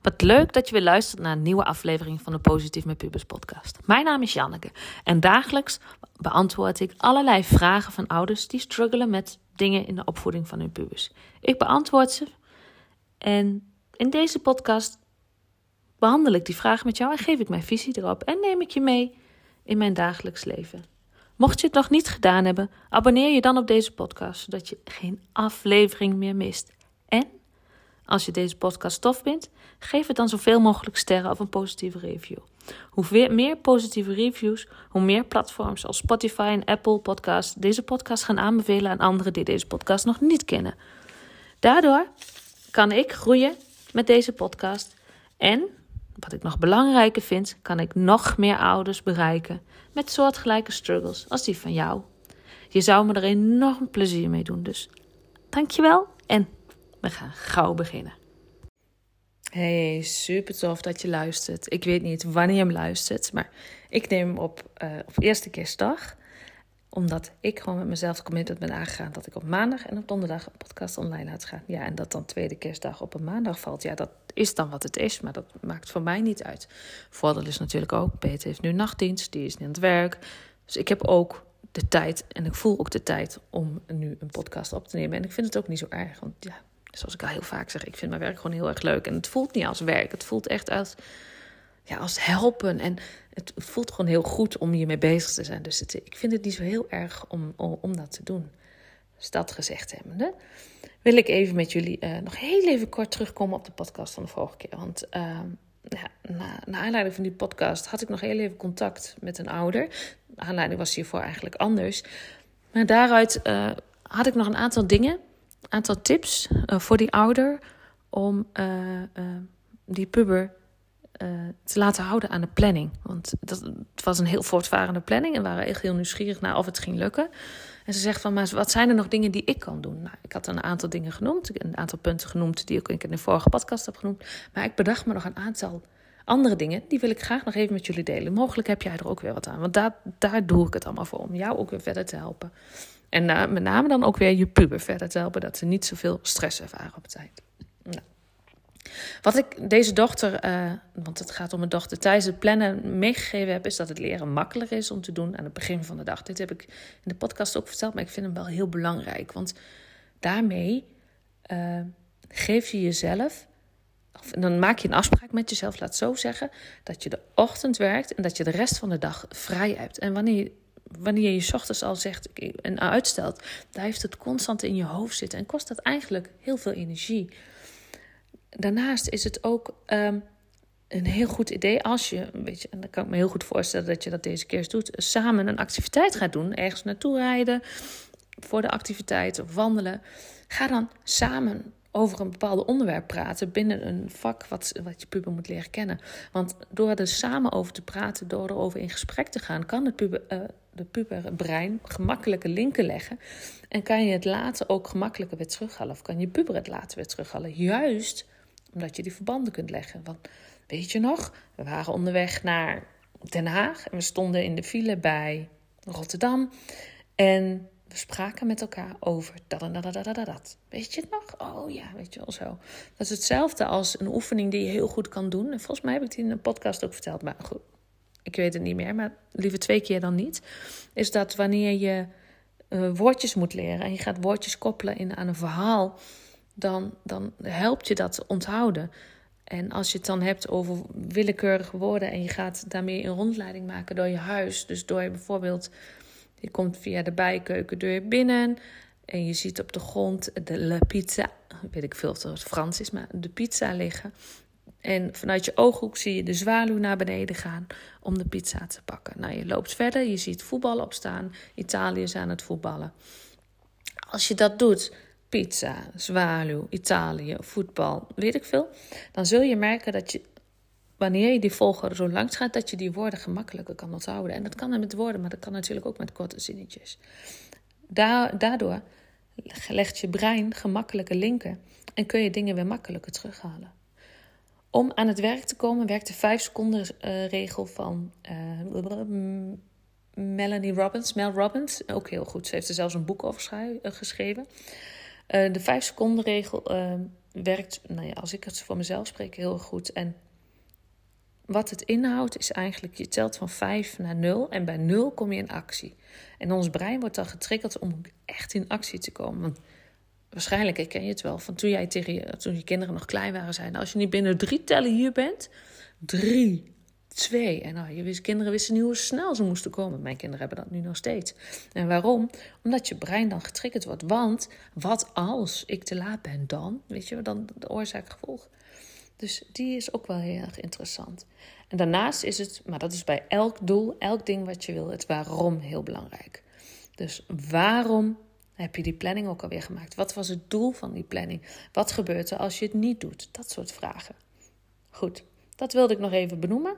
Wat leuk dat je weer luistert naar een nieuwe aflevering van de Positief met Pubers podcast. Mijn naam is Janneke en dagelijks beantwoord ik allerlei vragen van ouders die struggelen met dingen in de opvoeding van hun pubers. Ik beantwoord ze en in deze podcast behandel ik die vraag met jou en geef ik mijn visie erop en neem ik je mee in mijn dagelijks leven. Mocht je het nog niet gedaan hebben, abonneer je dan op deze podcast, zodat je geen aflevering meer mist. En als je deze podcast tof vindt, geef het dan zoveel mogelijk sterren of een positieve review. Hoe meer positieve reviews, hoe meer platforms als Spotify en Apple Podcasts deze podcast gaan aanbevelen aan anderen die deze podcast nog niet kennen. Daardoor kan ik groeien met deze podcast en, wat ik nog belangrijker vind, kan ik nog meer ouders bereiken met soortgelijke struggles als die van jou. Je zou me er enorm plezier mee doen, dus dankjewel en we gaan gauw beginnen. Hey, super tof dat je luistert. Ik weet niet wanneer je hem luistert, maar ik neem hem op uh, op eerste kerstdag. Omdat ik gewoon met mezelf committed ben aangegaan dat ik op maandag en op donderdag een podcast online laat gaan. Ja, en dat dan tweede kerstdag op een maandag valt. Ja, dat is dan wat het is, maar dat maakt voor mij niet uit. Voordeel is natuurlijk ook, Peter heeft nu nachtdienst, die is niet aan het werk. Dus ik heb ook de tijd en ik voel ook de tijd om nu een podcast op te nemen. En ik vind het ook niet zo erg, want ja, zoals ik al heel vaak zeg, ik vind mijn werk gewoon heel erg leuk. En het voelt niet als werk. Het voelt echt als, ja, als helpen. En het voelt gewoon heel goed om hiermee bezig te zijn. Dus ik vind het niet zo heel erg om, om, dat te doen. Dus dat gezegd hebbende, wil ik even met jullie uh, nog heel even kort terugkomen op de podcast van de vorige keer. Want uh, ja, na, na aanleiding van die podcast had ik nog heel even contact met een ouder. De aanleiding was hiervoor eigenlijk anders. Maar daaruit uh, had ik nog een aantal dingen aantal tips uh, voor die ouder om die puber te laten houden aan de planning. Want dat, het was een heel voortvarende planning en waren echt heel nieuwsgierig naar of het ging lukken. En ze zegt van, maar wat zijn er nog dingen die ik kan doen? Nou, ik had een aantal dingen genoemd, een aantal punten genoemd die ik in de vorige podcast heb genoemd. Maar ik bedacht me nog een aantal andere dingen, die wil ik graag nog even met jullie delen. Mogelijk heb jij er ook weer wat aan, want daar, daar doe ik het allemaal voor, om jou ook weer verder te helpen. En met name dan ook weer je puber verder te helpen, dat ze niet zoveel stress ervaren op tijd. Nou. Wat ik deze dochter, uh, want het gaat om een dochter, tijdens het plannen meegegeven heb, is dat het leren makkelijker is om te doen aan het begin van de dag. Dit heb ik in de podcast ook verteld, maar ik vind hem wel heel belangrijk. Want daarmee uh, geef je jezelf, of dan maak je een afspraak met jezelf, laat zo zeggen, dat je de ochtend werkt en dat je de rest van de dag vrij hebt. En wanneer je wanneer je ochtends al zegt en uitstelt, daar heeft het constant in je hoofd zitten en kost dat eigenlijk heel veel energie. Daarnaast is het ook um, een heel goed idee als je, weet je, en dan kan ik me heel goed voorstellen dat je dat deze keer doet, samen een activiteit gaat doen, ergens naartoe rijden voor de activiteit of wandelen. Ga dan samen over een bepaald onderwerp praten binnen een vak wat, wat je puber moet leren kennen. Want door er samen over te praten, door erover in gesprek te gaan, kan het puber, uh, de puberbrein gemakkelijker linken leggen. En kan je het later ook gemakkelijker weer terughalen. Of kan je puber het later weer terughalen. Juist omdat je die verbanden kunt leggen. Want weet je nog, we waren onderweg naar Den Haag en we stonden in de file bij Rotterdam. En we spraken met elkaar over dat en dat, dat, dat. Weet je het nog? Oh ja, weet je wel zo. Dat is hetzelfde als een oefening die je heel goed kan doen. En volgens mij heb ik die in een podcast ook verteld. Maar goed, ik weet het niet meer, maar liever twee keer dan niet. Is dat wanneer je uh, woordjes moet leren en je gaat woordjes koppelen in, aan een verhaal, dan, dan helpt je dat onthouden. En als je het dan hebt over willekeurige woorden en je gaat daarmee een rondleiding maken door je huis. Dus door je bijvoorbeeld, je komt via de bijkeukendeur binnen en je ziet op de grond de pizza, weet ik veel of het Frans is, maar de pizza liggen. En vanuit je ooghoek zie je de zwaluw naar beneden gaan om de pizza te pakken. Nou, je loopt verder, je ziet voetbal opstaan. Italië is aan het voetballen. Als je dat doet, pizza, zwaluw, Italië, voetbal, weet ik veel. Dan zul je merken dat je, wanneer je die volgorde zo langs gaat, dat je die woorden gemakkelijker kan onthouden. En dat kan met woorden, maar dat kan natuurlijk ook met korte zinnetjes. daardoor legt je brein gemakkelijker linken en kun je dingen weer makkelijker terughalen. Om aan het werk te komen werkt de 5 seconden uh, regel van uh, Melanie Robbins, Mel Robbins, ook heel goed. Ze heeft er zelfs een boek over geschreven. De vijf seconden regel werkt, nou ja, als ik het voor mezelf spreek, heel goed. En wat het inhoudt is eigenlijk, je telt van 5 naar 0 en bij 0 kom je in actie. En ons brein wordt dan getriggerd om echt in actie te komen. Want waarschijnlijk ken je het wel van toen jij tegen je, toen je kinderen nog klein waren, zijn. Als je niet binnen drie tellen hier bent, drie, twee. En nou, je wist, kinderen wisten niet hoe snel ze moesten komen. Mijn kinderen hebben dat nu nog steeds. En waarom? Omdat je brein dan getriggerd wordt. Want wat als ik te laat ben dan? Weet je, dan de oorzaak-gevolg. Dus die is ook wel heel erg interessant. En daarnaast is het, maar dat is bij elk doel, elk ding wat je wil, het waarom heel belangrijk. Dus waarom heb je die planning ook alweer gemaakt? Wat was het doel van die planning? Wat gebeurt er als je het niet doet? Dat soort vragen. Goed, dat wilde ik nog even benoemen.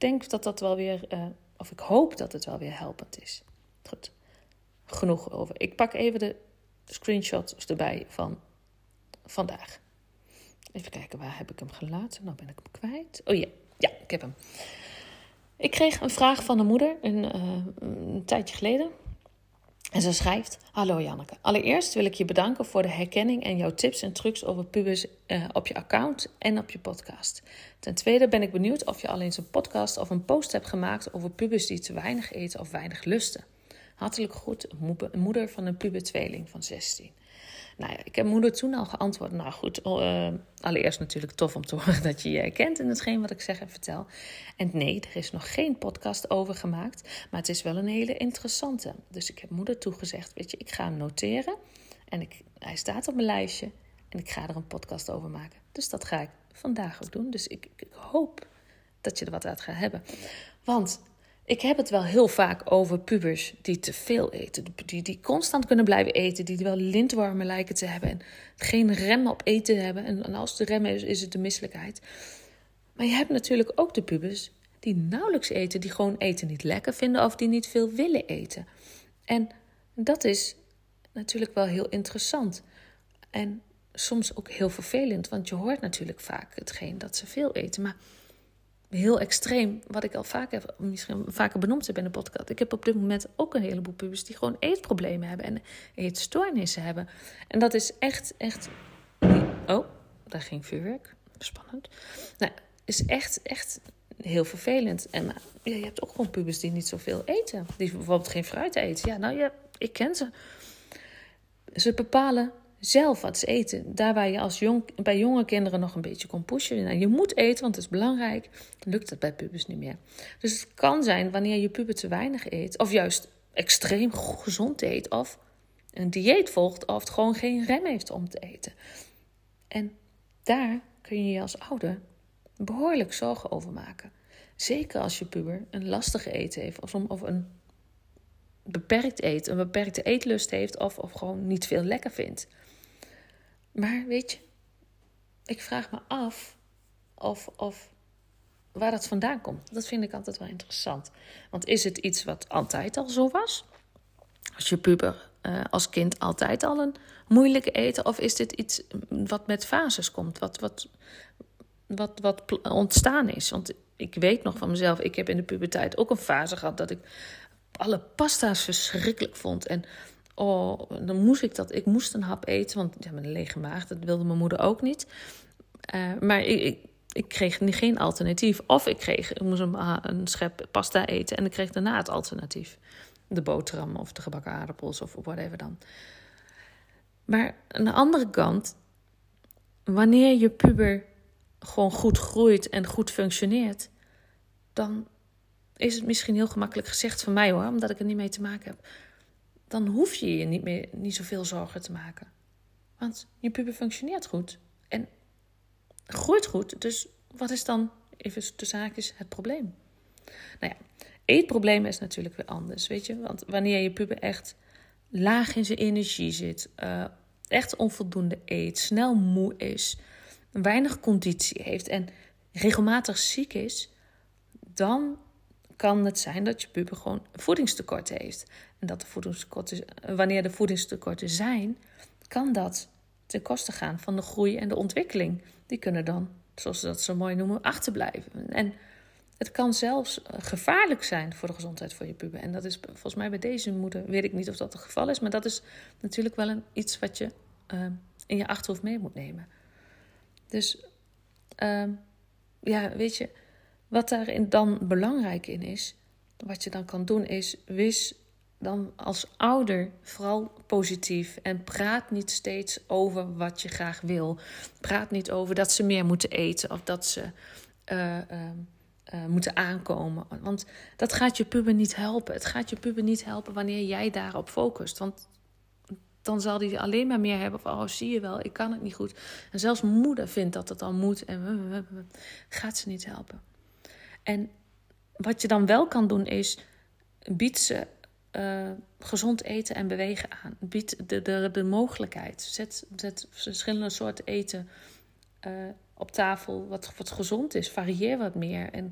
Denk dat dat wel weer, uh, of ik hoop dat het wel weer helpend is. Goed, genoeg over. Ik pak even de screenshots erbij van vandaag. Even kijken, waar heb ik hem gelaten? Nou ben ik hem kwijt. Oh ja, ja, ik heb hem. Ik kreeg een vraag van een moeder een, uh, een tijdje geleden. En ze schrijft: Hallo Janneke. Allereerst wil ik je bedanken voor de herkenning en jouw tips en trucs over pubers uh, op je account en op je podcast. Ten tweede ben ik benieuwd of je al eens een podcast of een post hebt gemaakt over pubers die te weinig eten of weinig lusten. Hartelijk goed, moeder van een puber-tweeling van 16. Nou ja, ik heb moeder toen al geantwoord. Nou goed, uh, allereerst natuurlijk tof om te horen dat je je herkent in hetgeen wat ik zeg en vertel. En nee, er is nog geen podcast over gemaakt, maar het is wel een hele interessante. Dus ik heb moeder toegezegd, weet je, ik ga hem noteren. En ik, hij staat op mijn lijstje en ik ga er een podcast over maken. Dus dat ga ik vandaag ook doen. Dus ik, ik hoop dat je er wat uit gaat hebben. Want ik heb het wel heel vaak over pubers die te veel eten. Die, die constant kunnen blijven eten. Die wel lintwormen lijken te hebben. En geen rem op eten hebben. En, als de rem is, is het de misselijkheid. Maar je hebt natuurlijk ook de pubers die nauwelijks eten. Die gewoon eten niet lekker vinden. Of die niet veel willen eten. En dat is natuurlijk wel heel interessant. En soms ook heel vervelend. Want je hoort natuurlijk vaak hetgeen dat ze veel eten. Maar heel extreem, wat ik al vaak heb, misschien vaker benoemd heb in de podcast. Ik heb op dit moment ook een heleboel pubers die gewoon eetproblemen hebben en eetstoornissen hebben. En dat is echt, echt. Oh, daar ging vuurwerk. Spannend. Nou, is echt, echt heel vervelend. En ja, je hebt ook gewoon pubers die niet zoveel eten. Die bijvoorbeeld geen fruit eten. Ja, nou ja, ik ken ze. Ze bepalen zelf wat eten. Daar waar je als jong, bij jonge kinderen nog een beetje kon pushen. Nou, je moet eten, want het is belangrijk. lukt dat bij pubers niet meer. Dus het kan zijn wanneer je puber te weinig eet. Of juist extreem gezond eet. Of een dieet volgt. Of het gewoon geen rem heeft om te eten. En daar kun je je als ouder behoorlijk zorgen over maken. Zeker als je puber een lastige eten heeft. Of, of een beperkt eet, een beperkte eetlust heeft. Of, of gewoon niet veel lekker vindt. Maar weet je, ik vraag me af of, of waar dat vandaan komt. Dat vind ik altijd wel interessant. Want is het iets wat altijd al zo was? Als je puber uh, als kind altijd al een moeilijke eten? Of is dit iets wat met fases komt? Wat, wat, wat, wat ontstaan is? Want ik weet nog van mezelf, ik heb in de puberteit ook een fase gehad dat ik alle pasta's verschrikkelijk vond. En oh, dan moest ik dat. Ik moest een hap eten, want ja, een lege maag, dat wilde mijn moeder ook niet. Uh, maar ik, ik, ik, kreeg geen alternatief. Of ik, kreeg, ik moest een, een schep pasta eten en ik kreeg daarna het alternatief. De boterham of de gebakken aardappels of whatever dan. Maar aan de andere kant, wanneer je puber gewoon goed groeit en goed functioneert, dan is het misschien heel gemakkelijk gezegd van mij hoor, omdat ik er niet mee te maken heb dan hoef je je niet meer niet zoveel zorgen te maken. Want je puber functioneert goed en groeit goed. Dus wat is dan, even de zaakjes, het probleem? Nou ja, eetproblemen is natuurlijk weer anders, weet je. Want wanneer je puber echt laag in zijn energie zit, uh, echt onvoldoende eet, snel moe is, weinig conditie heeft en regelmatig ziek is, dan kan het zijn dat je puber gewoon voedingstekorten heeft. En dat de voedingstekorten, wanneer de voedingstekorten zijn, kan dat ten koste gaan van de groei en de ontwikkeling. Die kunnen dan, zoals ze dat zo mooi noemen, achterblijven. En het kan zelfs eh, gevaarlijk zijn voor de gezondheid van je puber. En dat is volgens mij bij deze moeder, weet ik niet of dat het geval is, maar dat is natuurlijk wel een, iets wat je ehm, in je achterhoofd mee moet nemen. Dus ehm, ja, weet je, wat daarin dan belangrijk in is, wat je dan kan doen, is wis dan als ouder vooral positief en praat niet steeds over wat je graag wil. Praat niet over dat ze meer moeten eten of dat ze. Uh, uh, moeten aankomen. Want dat gaat je puber niet helpen. Het gaat je puber niet helpen wanneer jij daarop focust. Want dan zal hij alleen maar meer hebben van... oh, zie je wel, ik kan het niet goed. En zelfs moeder vindt dat het al moet. En gaat ze niet helpen. En wat je dan wel kan doen is... bied ze uh, gezond eten en bewegen aan. Bied de, de, de mogelijkheid. Zet, zet verschillende soorten eten... Uh, op tafel wat, wat gezond is. Varieer wat meer. En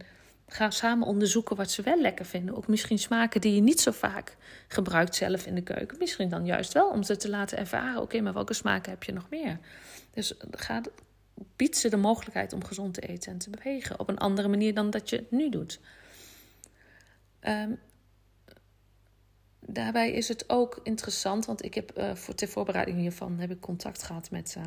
ga samen onderzoeken wat ze wel lekker vinden. Ook misschien smaken die je niet zo vaak gebruikt zelf in de keuken. Misschien dan juist wel om ze te laten ervaren. Oké, maar welke smaken heb je nog meer? Dus ga, bied ze de mogelijkheid om gezond te eten en te bewegen. Op een andere manier dan dat je nu doet. Um, daarbij is het ook interessant, want ik heb uh, voor, ter voorbereiding hiervan heb ik contact gehad met... Uh,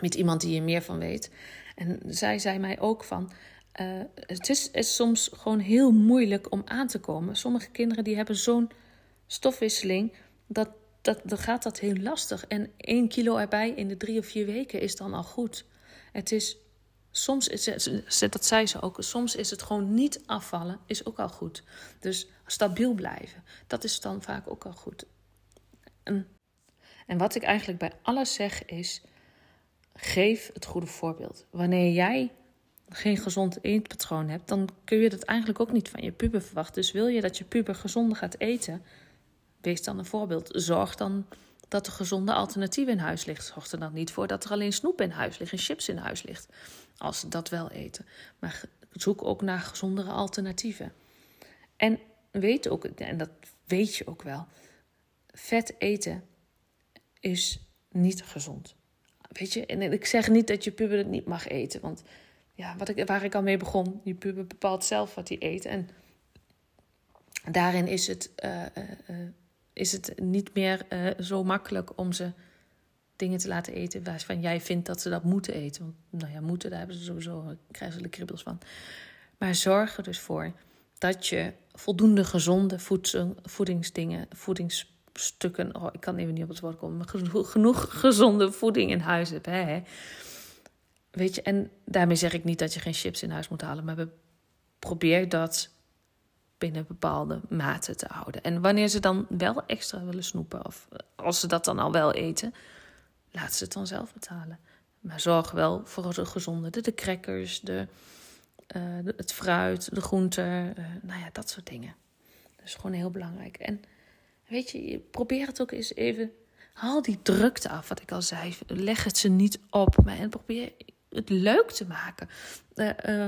met iemand die er meer van weet. En zij zei mij ook van. Uh, het is, is, soms gewoon heel moeilijk om aan te komen. Sommige kinderen die hebben zo'n stofwisseling. Dat, dat, dan gaat dat heel lastig. En één kilo erbij in de drie of vier weken is dan al goed. Het is soms, is dat zei ze ook, soms is het gewoon niet afvallen, is ook al goed. Dus stabiel blijven, dat is dan vaak ook al goed. En, en wat ik eigenlijk bij alles zeg is, geef het goede voorbeeld. Wanneer jij geen gezond eetpatroon hebt, dan kun je dat eigenlijk ook niet van je puber verwachten. Dus wil je dat je puber gezonder gaat eten, wees dan een voorbeeld. Zorg dan dat er gezonde alternatieven in huis ligt. Zorg er dan niet voor dat er alleen snoep in huis ligt en chips in huis ligt. Als ze dat wel eten. Maar zoek ook naar gezondere alternatieven. En weet ook, en dat weet je ook wel, vet eten is niet gezond. Weet je, en ik zeg niet dat je puber het niet mag eten. Want ja, wat ik, waar ik al mee begon, je puber bepaalt zelf wat hij eet. En daarin is het, uh, uh, is het niet meer uh, zo makkelijk om ze dingen te laten eten waarvan jij vindt dat ze dat moeten eten. Want nou ja, moeten, daar hebben ze sowieso, ze de kribbels van. Maar zorg er dus voor dat je voldoende gezonde voedingsdingen, voedings stukken. Oh, ik kan even niet op het woord komen. Genoeg, gezonde voeding in huis hebben. Hè? Weet je, en daarmee zeg ik niet dat je geen chips in huis moet halen. Maar probeer dat binnen bepaalde mate te houden. En wanneer ze dan wel extra willen snoepen, of als ze dat dan al wel eten, laat ze het dan zelf betalen. Maar zorg wel voor de gezonde, de, de crackers, de, uh, het fruit, de groenten, uh, nou ja, dat soort dingen. Dat is gewoon heel belangrijk. En Weet je, probeer het ook eens even. Haal die drukte af, wat ik al zei. Leg het ze niet op. Maar en probeer het leuk te maken. Uh,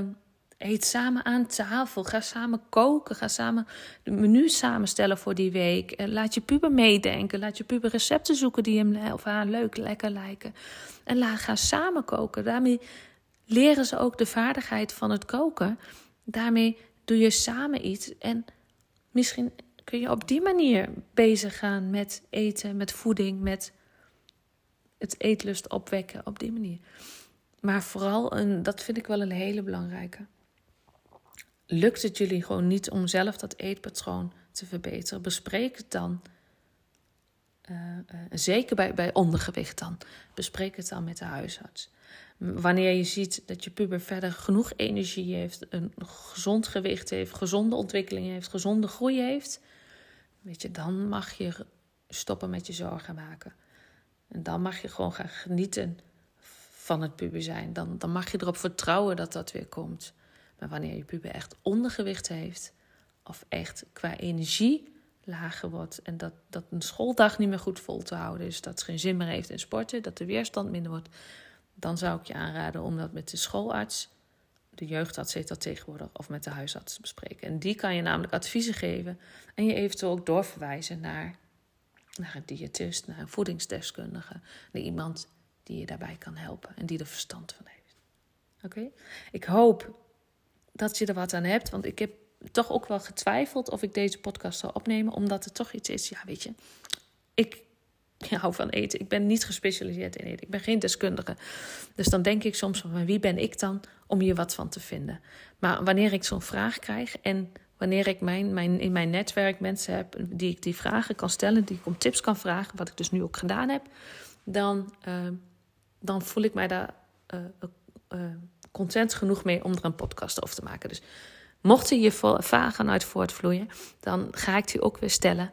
eet samen aan tafel. Ga samen koken. Ga samen de menu samenstellen voor die week. En laat je puber meedenken. Laat je puber recepten zoeken die hem of haar leuk, lekker lijken. En laat, ga samen koken. Daarmee leren ze ook de vaardigheid van het koken. Daarmee doe je samen iets. En misschien kun je op die manier bezig gaan met eten, met voeding, met het eetlust opwekken op die manier. Maar vooral, en dat vind ik wel een hele belangrijke. Lukt het jullie gewoon niet om zelf dat eetpatroon te verbeteren? Bespreek het dan. Uh, uh, zeker bij, bij ondergewicht dan. Bespreek het dan met de huisarts. Wanneer je ziet dat je puber verder genoeg energie heeft, een gezond gewicht heeft, gezonde ontwikkeling heeft, gezonde groei heeft, Weet je, dan mag je stoppen met je zorgen maken. En dan mag je gewoon gaan genieten van het puber zijn. Dan, dan mag je erop vertrouwen dat dat weer komt. Maar wanneer je puber echt ondergewicht heeft, of echt qua energie lager wordt en dat, dat een schooldag niet meer goed vol te houden is, dat ze geen zin meer heeft in sporten, dat de weerstand minder wordt, dan zou ik je aanraden om dat met de schoolarts de jeugdarts heet dat tegenwoordig, of met de huisarts te bespreken. En die kan je namelijk adviezen geven en je eventueel ook doorverwijzen naar, naar een diëtist, naar een voedingsdeskundige, naar iemand die je daarbij kan helpen en die er verstand van heeft. Oké? Ik hoop dat je er wat aan hebt. Want ik heb toch ook wel getwijfeld of ik deze podcast zou opnemen. Omdat het toch iets is, ja weet je. Ik hou van eten. Ik ben niet gespecialiseerd in eten. Ik ben geen deskundige. Dus dan denk ik soms van wie ben ik dan om hier wat van te vinden. Maar wanneer ik zo'n vraag krijg en wanneer ik mijn, mijn, in mijn netwerk mensen heb die ik die vragen kan stellen, die ik om tips kan vragen, wat ik dus nu ook gedaan heb, dan, uh, dan voel ik mij daar uh, uh, content genoeg mee om er een podcast over te maken. Dus mochten je vragen uit voortvloeien, dan ga ik die ook weer stellen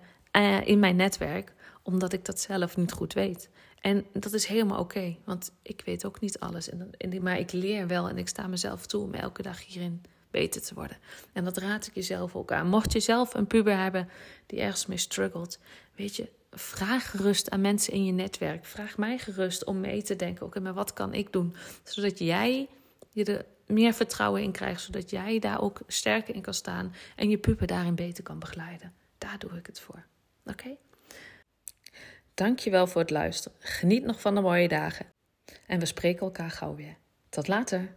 in mijn netwerk, omdat ik dat zelf niet goed weet. En dat is helemaal oké, want ik weet ook niet alles. En, en, maar ik leer wel en ik sta mezelf toe om elke dag hierin beter te worden. En dat raad ik jezelf ook aan. Mocht je zelf een puber hebben die ergens mee struggelt, weet je, vraag gerust aan mensen in je netwerk. Vraag mij gerust om mee te denken: oké, maar wat kan ik doen? Zodat jij je er meer vertrouwen in krijgt, zodat jij daar ook sterker in kan staan en je puber daarin beter kan begeleiden. Daar doe ik het voor. Oké? Dankjewel voor het luisteren. Geniet nog van de mooie dagen. En we spreken elkaar gauw weer. Tot later.